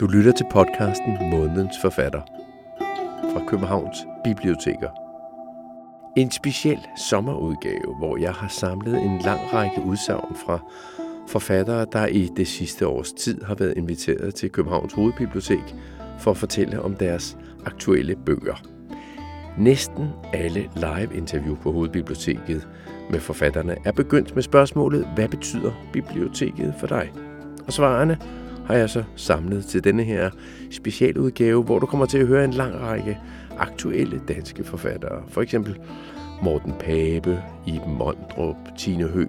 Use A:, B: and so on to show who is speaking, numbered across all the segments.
A: Du lytter til podcasten Månedens Forfatter fra Københavns Biblioteker. En speciel sommerudgave, hvor jeg har samlet en lang række udsagn fra forfattere, der i det sidste års tid har været inviteret til Københavns Hovedbibliotek for at fortælle om deres aktuelle bøger. Næsten alle live-interview på Hovedbiblioteket med forfatterne er begyndt med spørgsmålet, hvad betyder biblioteket for dig? Og svarene har jeg så samlet til denne her specialudgave, hvor du kommer til at høre en lang række aktuelle danske forfattere. For eksempel Morten Pape, Iben Mondrup, Tine Hø,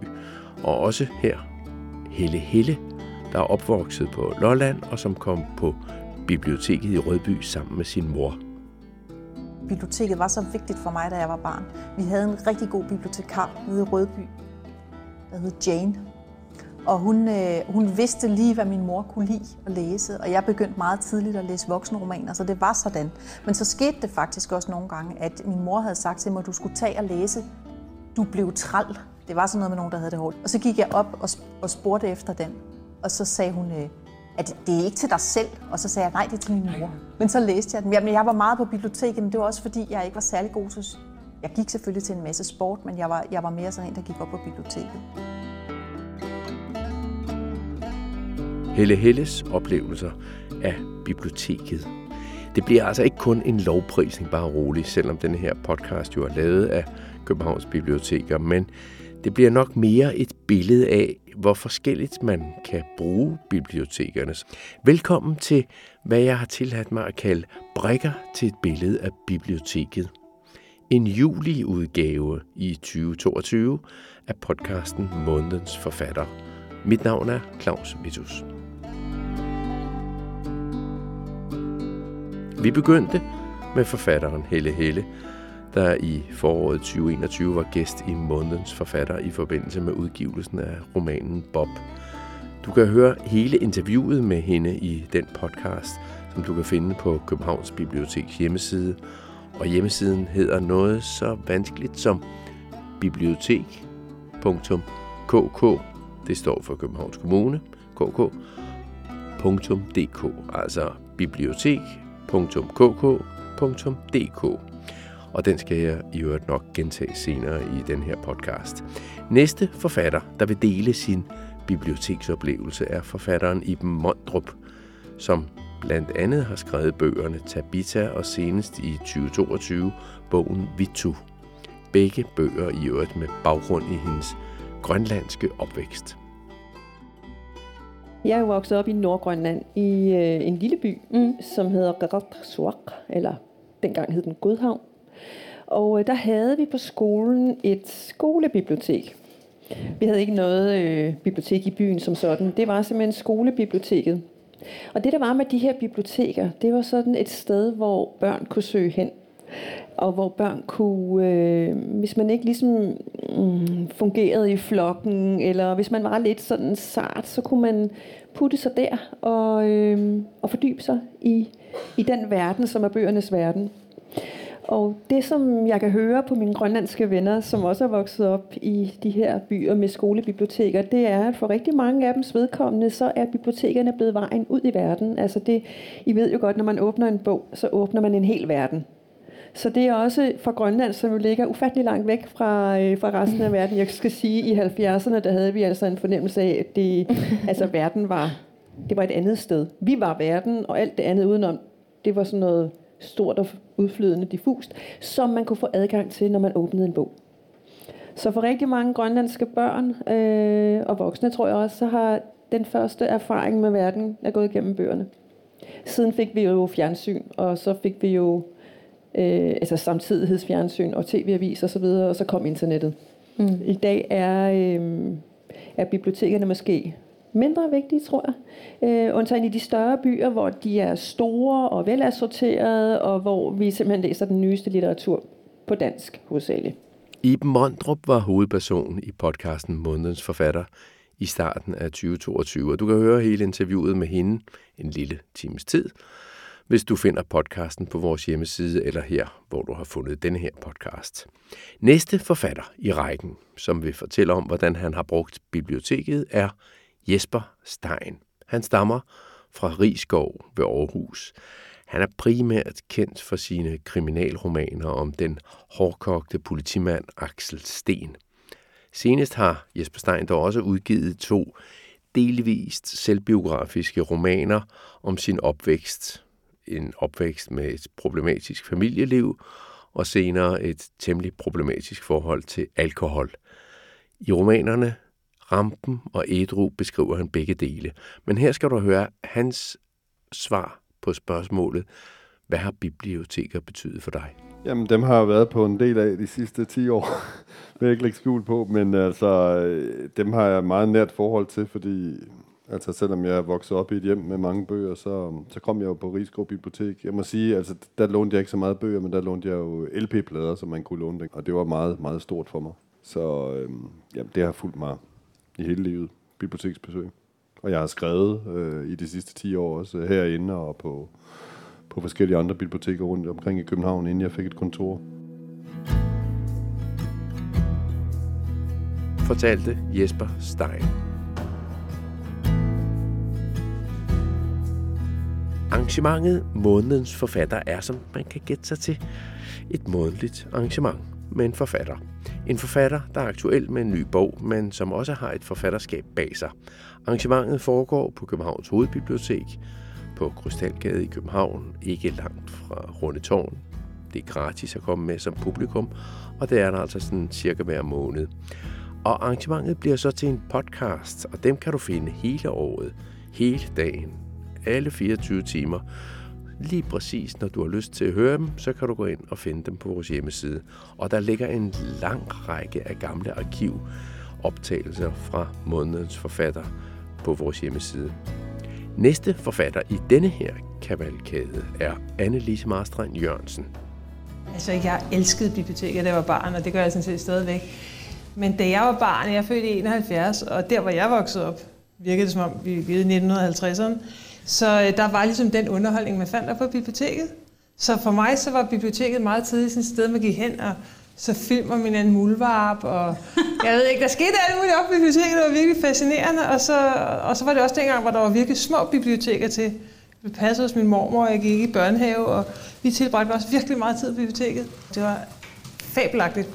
A: og også her Helle Helle, der er opvokset på Lolland og som kom på biblioteket i Rødby sammen med sin mor.
B: Biblioteket var så vigtigt for mig, da jeg var barn. Vi havde en rigtig god bibliotekar nede i Rødby, der hed Jane, og hun, øh, hun vidste lige, hvad min mor kunne lide at læse, og jeg begyndte meget tidligt at læse voksenromaner, så det var sådan. Men så skete det faktisk også nogle gange, at min mor havde sagt til mig, at du skulle tage og læse. Du blev træl. Det var sådan noget med nogen, der havde det hårdt. Og så gik jeg op og, og spurgte efter den, og så sagde hun, øh, at det er ikke til dig selv. Og så sagde jeg, nej, det er til min mor. Men så læste jeg den. Jamen, jeg var meget på biblioteket, men det var også fordi, jeg ikke var særlig god til... Jeg gik selvfølgelig til en masse sport, men jeg var, jeg var mere sådan en, der gik op på biblioteket.
A: Helle Helles oplevelser af biblioteket. Det bliver altså ikke kun en lovprisning, bare rolig, selvom den her podcast jo er lavet af Københavns Biblioteker, men det bliver nok mere et billede af, hvor forskelligt man kan bruge bibliotekerne. Velkommen til, hvad jeg har tilladt mig at kalde brækker til et billede af biblioteket. En juliudgave i 2022 af podcasten Månedens Forfatter. Mit navn er Claus Vitus. Vi begyndte med forfatteren Helle Helle, der i foråret 2021 var gæst i månedens forfatter i forbindelse med udgivelsen af romanen Bob. Du kan høre hele interviewet med hende i den podcast, som du kan finde på Københavns Biblioteks hjemmeside. Og hjemmesiden hedder noget så vanskeligt som bibliotek.kk. Det står for Københavns Kommune, kk.dk, altså bibliotek www.kk.dk og den skal jeg i øvrigt nok gentage senere i den her podcast. Næste forfatter, der vil dele sin biblioteksoplevelse, er forfatteren Iben Mondrup, som blandt andet har skrevet bøgerne Tabita og senest i 2022 bogen Vitu. Begge bøger i øvrigt med baggrund i hendes grønlandske opvækst.
C: Jeg er vokset op i Nordgrønland i øh, en lille by, mm. som hedder Qaratsuaq, eller dengang hed den Godhavn. Og øh, der havde vi på skolen et skolebibliotek. Vi havde ikke noget øh, bibliotek i byen som sådan. Det var simpelthen skolebiblioteket. Og det der var med de her biblioteker, det var sådan et sted, hvor børn kunne søge hen og hvor børn kunne, øh, hvis man ikke ligesom mm, fungerede i flokken, eller hvis man var lidt sådan sart, så kunne man putte sig der og, øh, og fordybe sig i, i den verden, som er bøgernes verden. Og det, som jeg kan høre på mine grønlandske venner, som også er vokset op i de her byer med skolebiblioteker, det er, at for rigtig mange af dems vedkommende, så er bibliotekerne blevet vejen ud i verden. Altså det, I ved jo godt, når man åbner en bog, så åbner man en hel verden. Så det er også fra Grønland, som jo ligger ufattelig langt væk fra, øh, fra resten af verden. Jeg skal sige, at i 70'erne, der havde vi altså en fornemmelse af, at det, altså, verden var, det var et andet sted. Vi var verden, og alt det andet udenom, det var sådan noget stort og udflydende diffust, som man kunne få adgang til, når man åbnede en bog. Så for rigtig mange grønlandske børn øh, og voksne, tror jeg også, så har den første erfaring med verden er gået igennem bøgerne. Siden fik vi jo fjernsyn, og så fik vi jo øh, altså samtidighedsfjernsyn og tv-avis og så videre, og så kom internettet. Mm. I dag er, øh, er bibliotekerne måske mindre vigtige, tror jeg. Øh, undtagen i de større byer, hvor de er store og velassorterede, og hvor vi simpelthen læser den nyeste litteratur på dansk hovedsageligt.
A: Iben Mondrup var hovedperson i podcasten Månedens Forfatter i starten af 2022, og du kan høre hele interviewet med hende en lille times tid hvis du finder podcasten på vores hjemmeside eller her, hvor du har fundet denne her podcast. Næste forfatter i rækken, som vil fortælle om, hvordan han har brugt biblioteket, er Jesper Stein. Han stammer fra Rigskov ved Aarhus. Han er primært kendt for sine kriminalromaner om den hårdkogte politimand Axel Sten. Senest har Jesper Stein dog også udgivet to delvist selvbiografiske romaner om sin opvækst. En opvækst med et problematisk familieliv og senere et temmelig problematisk forhold til alkohol. I romanerne Rampen og Ædru beskriver han begge dele. Men her skal du høre hans svar på spørgsmålet, hvad har biblioteker betydet for dig?
D: Jamen, dem har jeg været på en del af de sidste 10 år. vil jeg ikke lægge skjul på, men altså, øh, dem har jeg meget nært forhold til, fordi altså, selvom jeg voksede op i et hjem med mange bøger, så, så kom jeg jo på Rigskov Bibliotek. Jeg må sige, altså, der lånte jeg ikke så meget bøger, men der lånte jeg jo LP-plader, som man kunne låne, og det var meget, meget stort for mig. Så øhm, jamen, det har fulgt mig i hele livet, biblioteksbesøg. Og jeg har skrevet øh, i de sidste 10 år også øh, herinde og på, på forskellige andre biblioteker rundt omkring i København, inden jeg fik et kontor.
A: Fortalte Jesper Stein. Arrangementet Månedens Forfatter er, som man kan gætte sig til, et månedligt arrangement med en forfatter. En forfatter, der er aktuel med en ny bog, men som også har et forfatterskab bag sig. Arrangementet foregår på Københavns Hovedbibliotek, på Krystalgade i København, ikke langt fra Rundetårn. Det er gratis at komme med som publikum, og det er der altså sådan cirka hver måned. Og arrangementet bliver så til en podcast, og dem kan du finde hele året, hele dagen, alle 24 timer. Lige præcis, når du har lyst til at høre dem, så kan du gå ind og finde dem på vores hjemmeside. Og der ligger en lang række af gamle arkivoptagelser fra månedens forfatter på vores hjemmeside. Næste forfatter i denne her kavalkade er Anne-Lise Marstrand Jørgensen.
E: Altså, jeg elskede biblioteket, da jeg var barn, og det gør jeg sådan set stadigvæk. Men da jeg var barn, jeg er født i 71, og der, hvor jeg voksede op, virkede det som om, vi levede i 1950'erne, så øh, der var ligesom den underholdning, man fandt der på biblioteket. Så for mig så var biblioteket meget tidligt sådan et sted, man gik hen og så filmer min en mulvarp, og jeg ved ikke, der skete alt muligt op i biblioteket, det var virkelig fascinerende, og så, og så var det også dengang, hvor der var virkelig små biblioteker til. Vi passede hos min mormor, og jeg gik i børnehave, og vi tilbragte også virkelig meget tid på biblioteket. Det var fabelagtigt.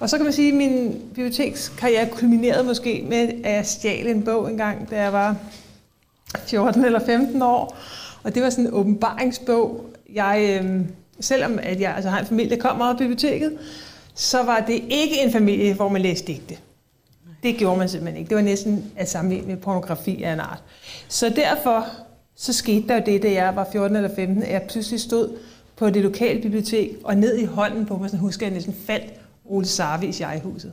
E: Og så kan man sige, at min bibliotekskarriere kulminerede måske med, at jeg stjal en bog engang, da jeg var 14 eller 15 år. Og det var sådan en åbenbaringsbog. Jeg, øh, selvom at jeg altså, har en familie, der kom meget på biblioteket, så var det ikke en familie, hvor man læste digte. Det gjorde man simpelthen ikke. Det var næsten at sammenligne med pornografi af en art. Så derfor så skete der jo det, da jeg var 14 eller 15, at jeg pludselig stod på det lokale bibliotek, og ned i hånden på mig, sådan husker jeg næsten faldt Ole Sarvis i huset.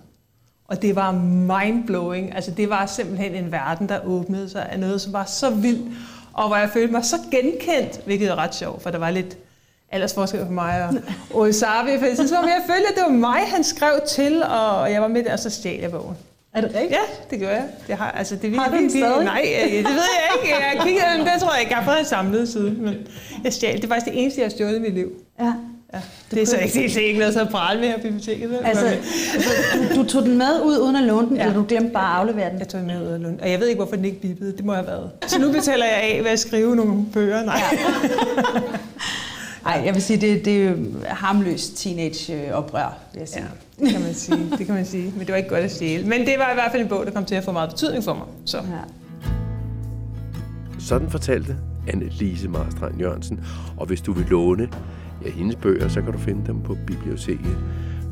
E: Og det var mindblowing. Altså det var simpelthen en verden, der åbnede sig af noget, som var så vildt, og hvor jeg følte mig så genkendt, hvilket er ret sjovt, for der var lidt aldersforskel for mig og Ole Sarvi, for jeg synes, jeg følte, at det var mig, han skrev til, og jeg var med der, og så stjal jeg bogen.
B: Er det rigtigt?
E: Ja, det gør jeg. Det har, altså, det
B: har du den stadig?
E: Nej, det ved jeg ikke. Jeg kiggede, det tror jeg ikke. Jeg har fået samlet side, men jeg stjal. Det er faktisk det eneste, jeg har stjålet i mit liv.
B: Ja.
E: Ja, det er så ikke, det er ikke noget så at prale med her på biblioteket. Vel?
B: Altså, du, du tog den med ud uden at låne den, ja. eller du glemte bare at aflevere den?
E: Jeg tog den med ud af låne. Og jeg ved ikke, hvorfor den ikke bippede. Det må have været. Så nu betaler jeg af ved at skrive nogle bøger. Nej. Ja.
B: Ej, jeg vil sige, det, det er harmløst teenage-oprør, vil jeg sige.
E: Ja, det kan man sige. Det kan man sige. Men det var ikke godt at stjæle. Men det var i hvert fald en bog, der kom til at få meget betydning for mig. Så. Ja.
A: Sådan fortalte Anne-Lise Marstrand Jørgensen. Og hvis du vil låne ja, hendes bøger, så kan du finde dem på biblioteket.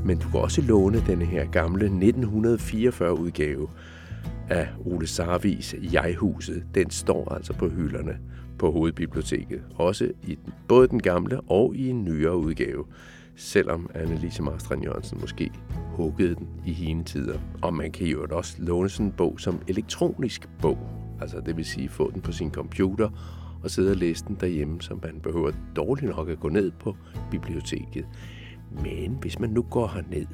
A: Men du kan også låne denne her gamle 1944 udgave af Ole Sarvis Jeghuset. Den står altså på hylderne på Hovedbiblioteket. Også i den, både den gamle og i en nyere udgave. Selvom Annelise Marstrand Jørgensen måske huggede den i hende tider. Og man kan jo også låne sådan en bog som elektronisk bog. Altså det vil sige få den på sin computer og sidde og læse den derhjemme, så man behøver dårligt nok at gå ned på biblioteket. Men hvis man nu går herned,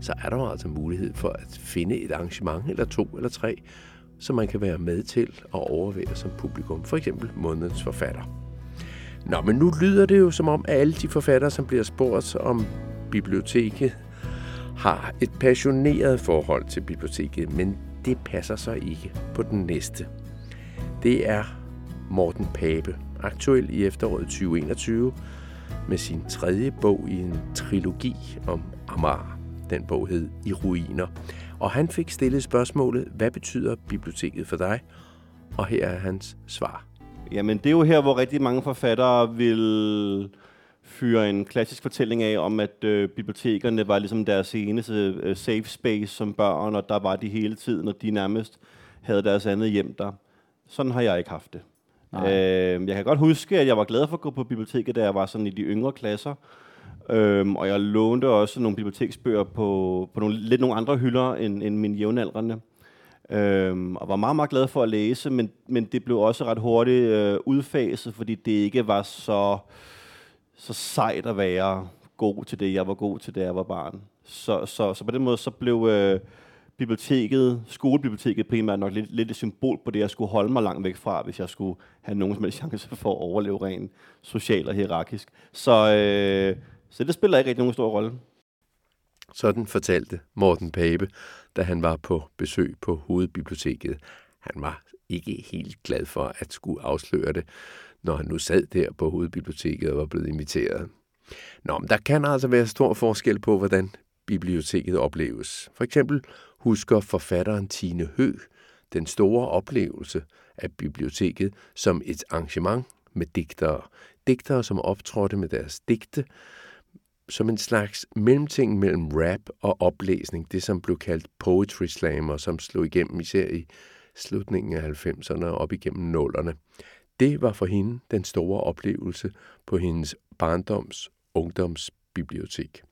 A: så er der altså mulighed for at finde et arrangement eller to eller tre, som man kan være med til og overvære som publikum. For eksempel månedens forfatter. Nå, men nu lyder det jo som om, at alle de forfattere, som bliver spurgt om biblioteket, har et passioneret forhold til biblioteket, men det passer så ikke på den næste. Det er Morten Pape, aktuel i efteråret 2021 med sin tredje bog i en trilogi om Amager. Den bog hed I ruiner. Og han fik stillet spørgsmålet, hvad betyder biblioteket for dig? Og her er hans svar.
F: Jamen, det er jo her, hvor rigtig mange forfattere vil fyre en klassisk fortælling af, om at øh, bibliotekerne var ligesom deres eneste øh, safe space som børn, og der var de hele tiden, og de nærmest havde deres andet hjem der. Sådan har jeg ikke haft det. Øh, jeg kan godt huske, at jeg var glad for at gå på biblioteket, da jeg var sådan i de yngre klasser. Øhm, og jeg lånte også nogle biblioteksbøger på, på nogle, lidt nogle andre hylder end, end mine jævnaldrende. Øhm, og var meget, meget glad for at læse, men, men det blev også ret hurtigt øh, udfaset, fordi det ikke var så, så sejt at være god til det, jeg var god til, da jeg var barn. Så, så, så på den måde så blev øh, biblioteket, skolebiblioteket primært nok lidt, lidt et symbol på det, jeg skulle holde mig langt væk fra, hvis jeg skulle have nogen som helst chance for at overleve rent socialt og hierarkisk. Så, øh, så det spiller ikke rigtig nogen stor rolle.
A: Sådan fortalte Morten Pape, da han var på besøg på hovedbiblioteket. Han var ikke helt glad for at skulle afsløre det, når han nu sad der på hovedbiblioteket og var blevet inviteret. Nå, men der kan altså være stor forskel på, hvordan biblioteket opleves. For eksempel husker forfatteren Tine Hø den store oplevelse af biblioteket som et arrangement med digtere. Digtere, som optrådte med deres digte, som en slags mellemting mellem rap og oplæsning, det som blev kaldt poetry slam, og som slog igennem især i slutningen af 90'erne og op igennem nullerne. Det var for hende den store oplevelse på hendes barndoms ungdomsbibliotek.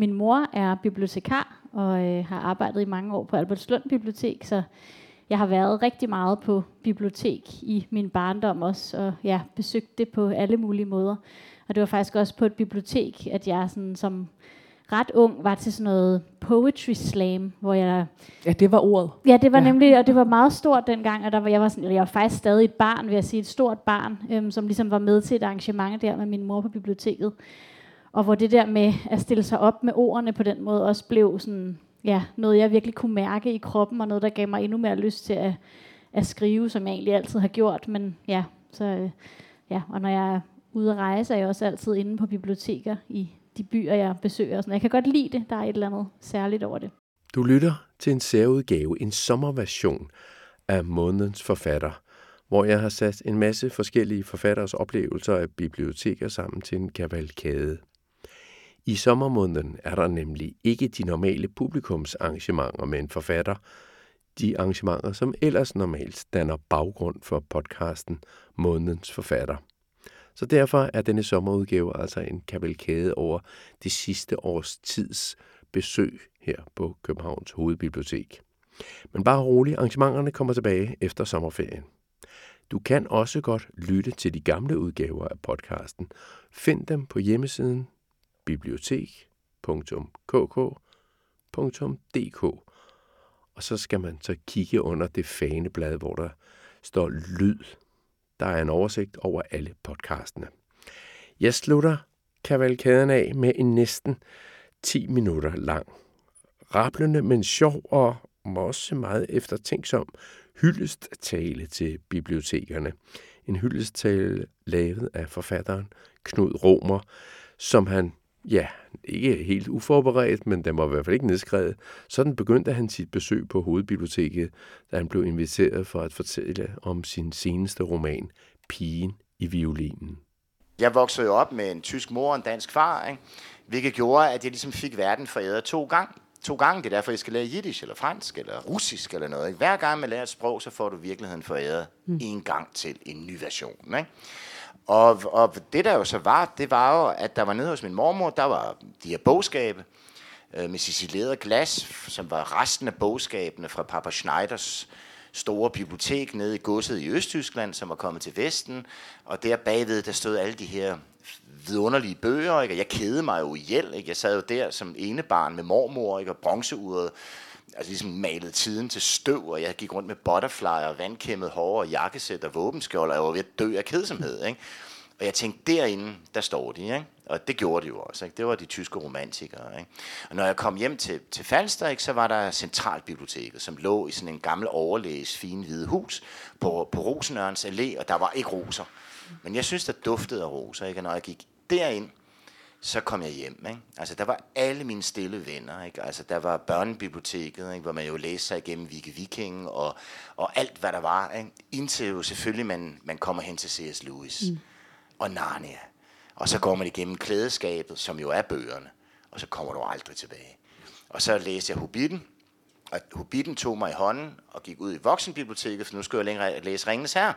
G: Min mor er bibliotekar og øh, har arbejdet i mange år på Albertslund Bibliotek, så jeg har været rigtig meget på bibliotek i min barndom også, og ja, besøgt det på alle mulige måder. Og det var faktisk også på et bibliotek, at jeg sådan, som ret ung var til sådan noget poetry slam, hvor jeg...
H: Ja, det var ordet.
G: Ja, det var ja. nemlig, og det var meget stort dengang, og der var, jeg, var sådan, jeg var faktisk stadig et barn, vil jeg sige, et stort barn, øhm, som ligesom var med til et arrangement der med min mor på biblioteket. Og hvor det der med at stille sig op med ordene på den måde, også blev sådan, ja, noget jeg virkelig kunne mærke i kroppen, og noget, der gav mig endnu mere lyst til at, at skrive, som jeg egentlig altid har gjort. Men ja, så, øh, ja, og når jeg er ude at rejse, er jeg også altid inde på biblioteker i de byer, jeg besøger. Sådan. Jeg kan godt lide det. Der er et eller andet særligt over det.
A: Du lytter til en særudgave, en sommerversion af månedens forfatter, hvor jeg har sat en masse forskellige forfatteres oplevelser af biblioteker sammen til en kavalkade. I sommermåneden er der nemlig ikke de normale publikumsarrangementer med en forfatter, de arrangementer, som ellers normalt danner baggrund for podcasten Månedens Forfatter. Så derfor er denne sommerudgave altså en kavalkade over det sidste års tids besøg her på Københavns Hovedbibliotek. Men bare rolig, arrangementerne kommer tilbage efter sommerferien. Du kan også godt lytte til de gamle udgaver af podcasten. Find dem på hjemmesiden bibliotek.kk.dk og så skal man så kigge under det faneblad, hvor der står lyd der er en oversigt over alle podcastene. Jeg slutter kavalkaden af med en næsten 10 minutter lang, rablende, men sjov og også meget eftertænksom hyldesttale til bibliotekerne. En hyldesttale lavet af forfatteren Knud Romer, som han Ja, ikke helt uforberedt, men den var i hvert fald ikke nedskrevet. Sådan begyndte han sit besøg på Hovedbiblioteket, da han blev inviteret for at fortælle om sin seneste roman, Pigen i violinen.
I: Jeg voksede jo op med en tysk mor og en dansk far, ikke? hvilket gjorde, at jeg ligesom fik verden foræret to gange. To gange, det er derfor, jeg skal lære jiddisch, eller fransk, eller russisk, eller noget. Ikke? Hver gang man lærer et sprog, så får du virkeligheden foræret mm. en gang til en ny version. Ikke? Og, og det der jo så var, det var jo, at der var nede hos min mormor, der var de her bogskabe øh, med cicileret glas, som var resten af bogskabene fra Papa Schneiders store bibliotek nede i godset i Østtyskland, som var kommet til Vesten. Og der bagved, der stod alle de her vidunderlige bøger, ikke? og jeg kedede mig jo ihjel. Ikke? Jeg sad jo der som ene barn med mormor, ikke? og bronzeuret altså ligesom malet tiden til støv, og jeg gik rundt med butterfly og vandkæmmet hår og jakkesæt og våbenskjold, og jeg var ved at dø af kedsomhed. Ikke? Og jeg tænkte, derinde, der står de, ikke? Og det gjorde de jo også. Ikke? Det var de tyske romantikere. Ikke? Og når jeg kom hjem til, til Falster, ikke, så var der Centralbiblioteket, som lå i sådan en gammel overlæges fine hvide hus på, på Rosenørns Allé, og der var ikke roser. Men jeg synes, der duftede af roser. Ikke? Og når jeg gik derind, så kom jeg hjem. Ikke? Altså, der var alle mine stille venner. Ikke? Altså, der var børnebiblioteket, ikke? hvor man jo læste sig igennem Vicky Viking og, og alt, hvad der var. Ikke? Indtil jo selvfølgelig, man, man kommer hen til C.S. Lewis mm. og Narnia. Og så går man igennem klædeskabet, som jo er bøgerne. Og så kommer du aldrig tilbage. Og så læste jeg Hobbiten. Og Hobbiten tog mig i hånden og gik ud i voksenbiblioteket, for nu skulle jeg længere læse Ringens Herre.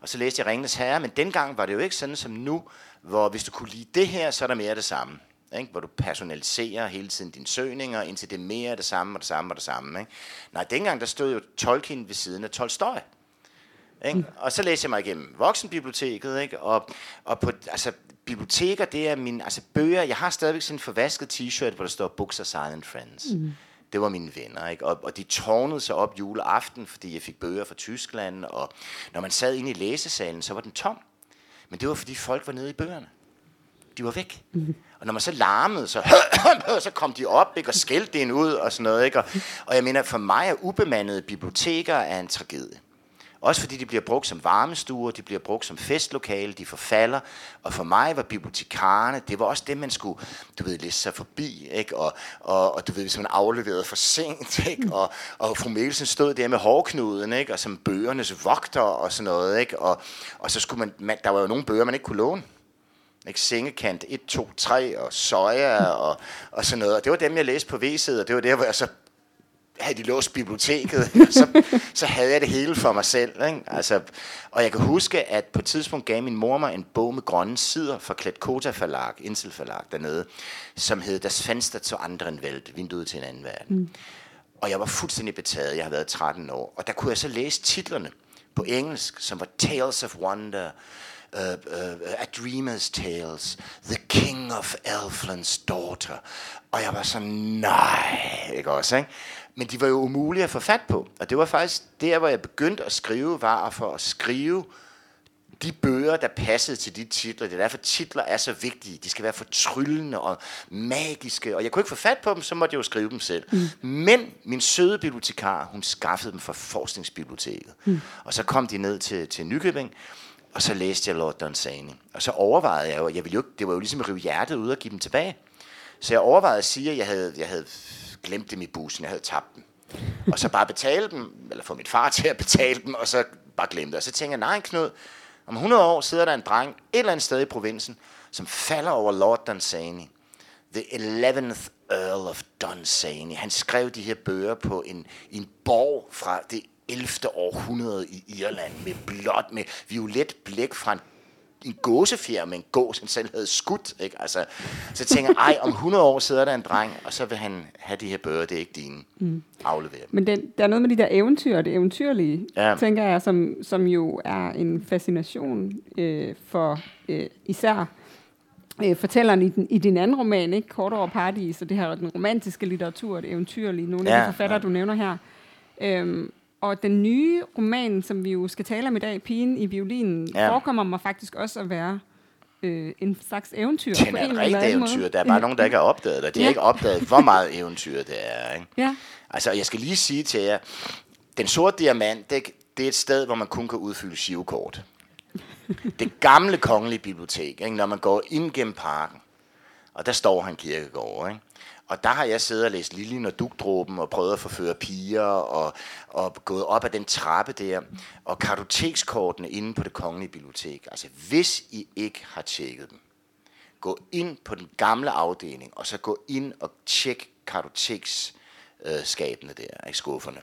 I: Og så læste jeg Ringens Herre, men dengang var det jo ikke sådan som nu, hvor hvis du kunne lide det her, så er der mere af det samme. Ikke? Hvor du personaliserer hele tiden dine søgninger, indtil det er mere af det samme og det samme og det samme. Ikke? Nej, dengang der stod jo Tolkien ved siden af Tolstoy. Ikke? Og så læste jeg mig igennem voksenbiblioteket, ikke? Og, og på, altså, biblioteker, det er min, altså bøger, jeg har stadigvæk sådan en forvasket t-shirt, hvor der står Books are Silent Friends. Mm. Det var mine venner, ikke? Og, og de tårnede sig op juleaften, fordi jeg fik bøger fra Tyskland, og når man sad inde i læsesalen, så var den tom. Men det var, fordi folk var nede i bøgerne. De var væk. Mm. Og når man så larmede, så, så kom de op ikke, og skældte en ud og sådan noget. Ikke? Og, og jeg mener, for mig er ubemandede biblioteker er en tragedie. Også fordi de bliver brugt som varmestuer, de bliver brugt som festlokale, de forfalder. Og for mig var bibliotekarerne, det var også det, man skulle, du ved, læse sig forbi, ikke? Og, og, og du ved, hvis man afleverede for sent, ikke? Og, og fru Mikkelsen stod der med hårknuden, ikke? Og som bøgernes vogter og sådan noget, ikke? Og, og så skulle man, man, der var jo nogle bøger, man ikke kunne låne. Ikke? Sengekant 1, 2, 3 og soja og, og sådan noget. Og det var dem, jeg læste på VC'et, og det var der, hvor jeg så havde de låst biblioteket, så, så havde jeg det hele for mig selv. Ikke? Altså, og jeg kan huske, at på et tidspunkt gav min mor mig en bog med grønne sider fra Kletkota Forlag, Insel Forlag dernede, som hed Das Fenster zu anderen Welt, vinduet til en anden verden. Mm. Og jeg var fuldstændig betaget, jeg har været 13 år. Og der kunne jeg så læse titlerne på engelsk, som var Tales of Wonder, uh, uh, A Dreamer's Tales, The King of Elfland's Daughter. Og jeg var sådan, nej, ikke også, ikke? Men de var jo umulige at få fat på. Og det var faktisk der, hvor jeg begyndte at skrive, var for at skrive de bøger, der passede til de titler. Det er derfor, titler er så vigtige. De skal være fortryllende og magiske. Og jeg kunne ikke få fat på dem, så måtte jeg jo skrive dem selv. Mm. Men min søde bibliotekar, hun skaffede dem fra forskningsbiblioteket. Mm. Og så kom de ned til, til Nykøbing, og så læste jeg Lord Dunsany. Og så overvejede jeg jo, jeg ville jo, det var jo ligesom at rive hjertet ud og give dem tilbage. Så jeg overvejede at sige, at jeg havde, jeg havde glemt dem i bussen, jeg havde tabt dem. Og så bare betale dem, eller få mit far til at betale dem, og så bare glemme det. Og så tænker jeg, nej Knud, om 100 år sidder der en dreng et eller andet sted i provinsen, som falder over Lord Dunsany. The 11th Earl of Dunsany. Han skrev de her bøger på en, en borg fra det 11. århundrede i Irland med blåt, med violet blæk fra en en gåsefjer med en gås, han selv havde skudt. Ikke? Altså, så jeg tænker ej, om 100 år sidder der en dreng, og så vil han have de her bøger, det er ikke dine. Mm. Aflevere dem.
H: Men den, der er noget med de der eventyr, det eventyrlige, ja. tænker jeg, som, som jo er en fascination øh, for øh, især øh, fortælleren i, den, i din anden roman, ikke? Kort over Paradis, og det her den romantiske litteratur, det eventyrlige, nogle ja, af de forfattere, ja. du nævner her. Øhm, og den nye roman, som vi jo skal tale om i dag, Pigen i violinen, ja. forekommer mig faktisk også at være øh, en slags eventyr.
I: Det er en rigtig eventyr. Måde. Der er bare nogen, der ikke har opdaget det. De har ja. ikke opdaget, hvor meget eventyr det er. Ikke? Ja. Altså, jeg skal lige sige til jer, den sorte diamant, det, det er et sted, hvor man kun kan udfylde shivkort. Det gamle kongelige bibliotek, ikke? når man går ind gennem parken, og der står han kirkegård, ikke? Og der har jeg siddet og læst Liljen og Dugdråben og prøvet at forføre piger og, og gået op ad den trappe der. Og kartotekskortene inde på det kongelige bibliotek. Altså hvis I ikke har tjekket dem, gå ind på den gamle afdeling, og så gå ind og tjek kartoteksskabene der, ikke skufferne.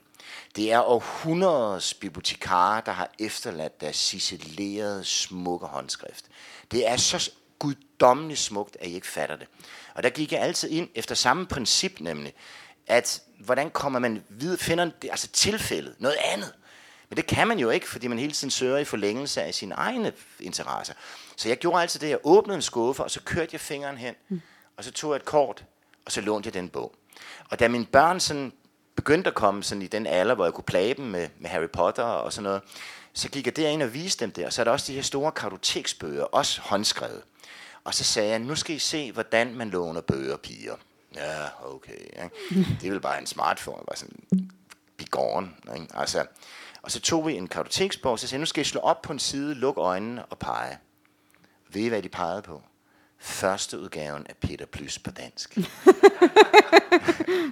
I: Det er århundredes bibliotekarer, der har efterladt deres ciselerede, smukke håndskrift. Det er så guddommeligt smukt, at I ikke fatter det. Og der gik jeg altid ind efter samme princip nemlig, at hvordan kommer man videre, finder altså tilfældet, noget andet. Men det kan man jo ikke, fordi man hele tiden søger i forlængelse af sine egne interesser. Så jeg gjorde altid det, jeg åbnede en skuffe, og så kørte jeg fingeren hen, mm. og så tog jeg et kort, og så lånte jeg den bog. Og da mine børn sådan begyndte at komme sådan i den alder, hvor jeg kunne plage dem med, med Harry Potter og sådan noget, så gik jeg derind og viste dem det, og så er der også de her store kartoteksbøger, også håndskrevet. Og så sagde jeg, nu skal I se, hvordan man låner bøger, piger. Ja, okay. Ikke? Det er vel bare en smartphone, bare sådan bigården. Ikke? Altså, og så tog vi en kartoteksbog, og så sagde jeg, nu skal I slå op på en side, luk øjnene og pege. Ved I, hvad de pegede på? Første udgaven af Peter Plys på dansk.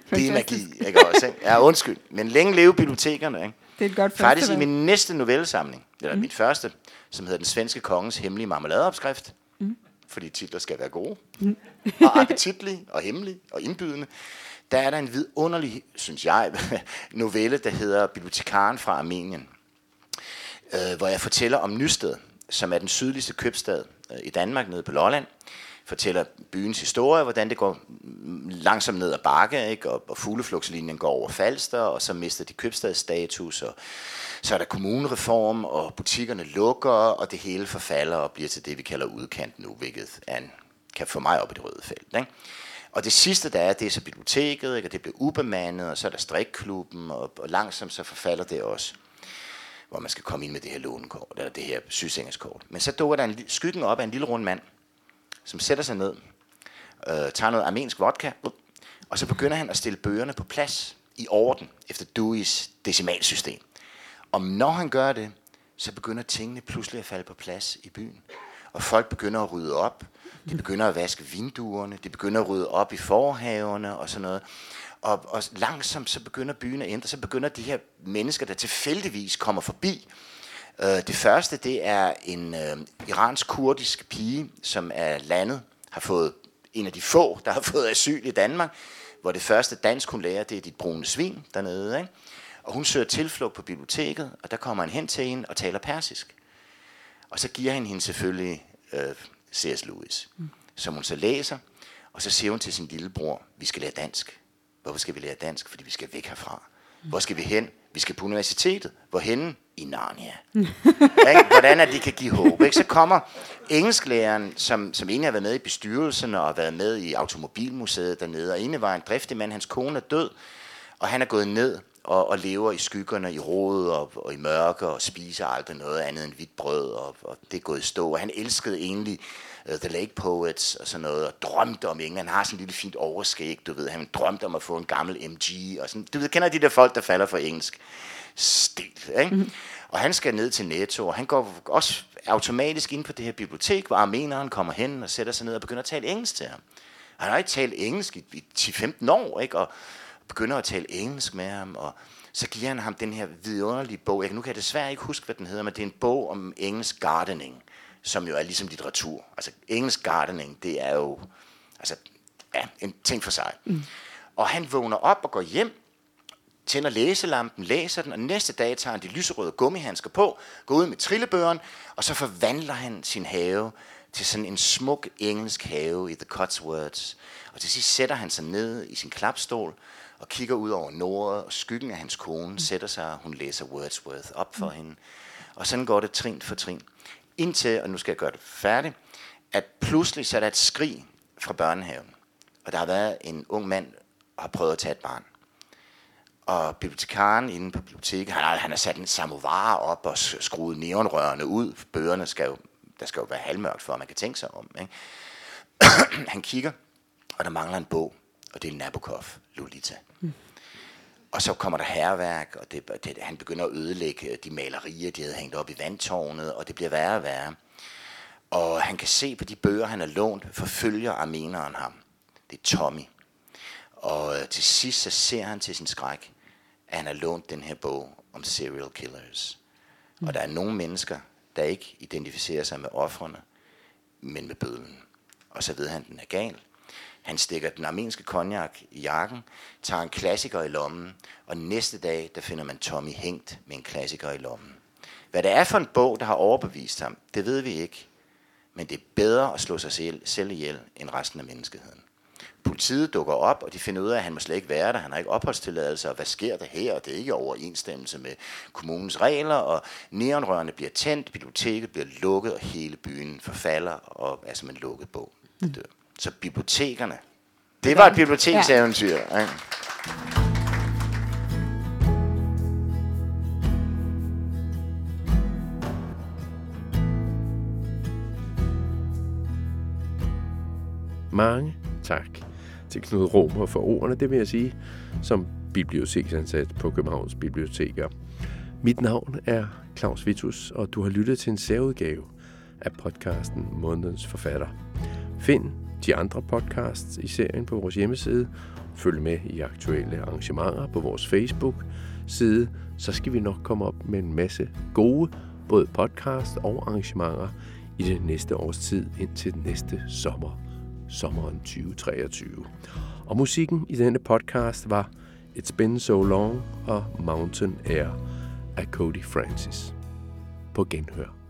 I: det er magi, ikke også? Ikke? Ja, undskyld. Men længe leve bibliotekerne, ikke?
H: Det er et godt
I: Faktisk i min næste novellesamling, eller mm. mit første, som hedder Den svenske kongens hemmelige marmeladeopskrift, mm. fordi titler skal være gode, mm. og appetitlige, og hemmelige, og indbydende, der er der en vidunderlig, synes jeg, novelle, der hedder Bibliotekaren fra Armenien, øh, hvor jeg fortæller om Nysted, som er den sydligste købstad øh, i Danmark, nede på Lolland, fortæller byens historie, hvordan det går langsomt ned ad bakke, ikke? Og, og fugleflugtslinjen går over Falster, og så mister de købstadsstatus, og så er der kommunereform, og butikkerne lukker, og det hele forfalder og bliver til det, vi kalder udkant nu, hvilket er en, kan få mig op i det røde felt. Ikke? Og det sidste, der er, det er så biblioteket, ikke? og det bliver ubemandet, og så er der strikklubben, og, og langsomt så forfalder det også hvor man skal komme ind med det her lånekort, eller det her sygesengerskort. Men så dukker der en, skyggen op af en lille rund mand, som sætter sig ned, øh, tager noget armensk vodka, og så begynder han at stille bøgerne på plads i orden, efter Dewey's decimalsystem. Og når han gør det, så begynder tingene pludselig at falde på plads i byen. Og folk begynder at rydde op, de begynder at vaske vinduerne, de begynder at rydde op i forhaverne og sådan noget. Og, og langsomt så begynder byen at ændre, så begynder de her mennesker, der tilfældigvis kommer forbi, Øh, det første, det er en øh, iransk-kurdisk pige, som er landet, har fået en af de få, der har fået asyl i Danmark, hvor det første dansk, hun lærer, det er dit brune svin dernede. Ikke? Og hun søger tilflugt på biblioteket, og der kommer han hen til hende og taler persisk. Og så giver han hende selvfølgelig øh, C.S. Lewis, mm. som hun så læser, og så siger hun til sin lillebror, vi skal lære dansk. Hvorfor skal vi lære dansk? Fordi vi skal væk herfra. Hvor skal vi hen? Vi skal på universitetet. Hvorhenne? I Narnia. Hvordan er de kan give håb. Ikke? Så kommer engelsklæreren, som, som egentlig har været med i bestyrelsen og har været med i Automobilmuseet dernede, og egentlig var en driftig mand. Hans kone er død, og han er gået ned og, og lever i skyggerne, i rodet og, og i mørke, og spiser aldrig noget andet end hvidt brød, og, og det er gået i stå. Og han elskede egentlig uh, The Lake Poets og sådan noget, og drømte om England. Han har sådan en lille fint overskæg, du ved. Han drømte om at få en gammel MG, og sådan. Du ved, kender de der folk, der falder for engelsk stil, ikke? Mm-hmm. Og han skal ned til Netto, og han går også automatisk ind på det her bibliotek, hvor armeneren kommer hen og sætter sig ned og begynder at tale engelsk til ham. Han har ikke talt engelsk i, i 10-15 år, ikke? Og begynder at tale engelsk med ham, og så giver han ham den her vidunderlige bog. Jeg, nu kan jeg desværre ikke huske, hvad den hedder, men det er en bog om engelsk gardening som jo er ligesom litteratur. Altså engelsk gardening, det er jo altså, ja, en ting for sig. Mm. Og han vågner op og går hjem, tænder læselampen, læser den, og næste dag tager han de lyserøde gummihandsker på, går ud med trillebøren, og så forvandler han sin have til sådan en smuk engelsk have i The Cotswolds. Og til sidst sætter han sig ned i sin klapstol og kigger ud over nordet, og skyggen af hans kone mm. sætter sig, og hun læser Wordsworth op for mm. hende. Og sådan går det trin for trin indtil, og nu skal jeg gøre det færdigt, at pludselig så er der et skrig fra børnehaven. Og der har været en ung mand, der har prøvet at tage et barn. Og bibliotekaren inde på biblioteket, han har, han har sat en samovar op og skruet neonrørene ud. Bøgerne skal jo, der skal jo være halvmørkt for, at man kan tænke sig om. Ikke? han kigger, og der mangler en bog, og det er Nabokov, Lolita. Mm. Og så kommer der herværk, og det, det, han begynder at ødelægge de malerier, de havde hængt op i vandtårnet, og det bliver værre og værre. Og han kan se på de bøger, han har lånt, forfølger armeneren ham. Det er Tommy. Og øh, til sidst så ser han til sin skræk, at han har lånt den her bog om serial killers. Mm. Og der er nogle mennesker, der ikke identificerer sig med offrene, men med bødlen. Og så ved han, at den er gal. Han stikker den armenske konjak i jakken, tager en klassiker i lommen, og næste dag, der finder man Tommy hængt med en klassiker i lommen. Hvad det er for en bog, der har overbevist ham, det ved vi ikke. Men det er bedre at slå sig selv, selv ihjel end resten af menneskeheden. Politiet dukker op, og de finder ud af, at han må slet ikke være der. Han har ikke opholdstilladelse, og hvad sker der her? Det er ikke overensstemmelse med kommunens regler, og neonrørene bliver tændt, biblioteket bliver lukket, og hele byen forfalder, og altså man en lukket bog. Det dør. Så bibliotekerne. Det var et bibliotekseventyr. Ja. Ikke?
A: Mange tak til Knud Romer for ordene, det vil jeg sige, som biblioteksansat på Københavns Biblioteker. Mit navn er Claus Vitus, og du har lyttet til en særudgave af podcasten Månedens Forfatter. Find de andre podcasts i serien på vores hjemmeside. Følg med i aktuelle arrangementer på vores Facebook-side, så skal vi nok komme op med en masse gode både podcast og arrangementer i det næste års tid indtil næste sommer, sommeren 2023. Og musikken i denne podcast var It's Been So Long og Mountain Air af Cody Francis. På genhør.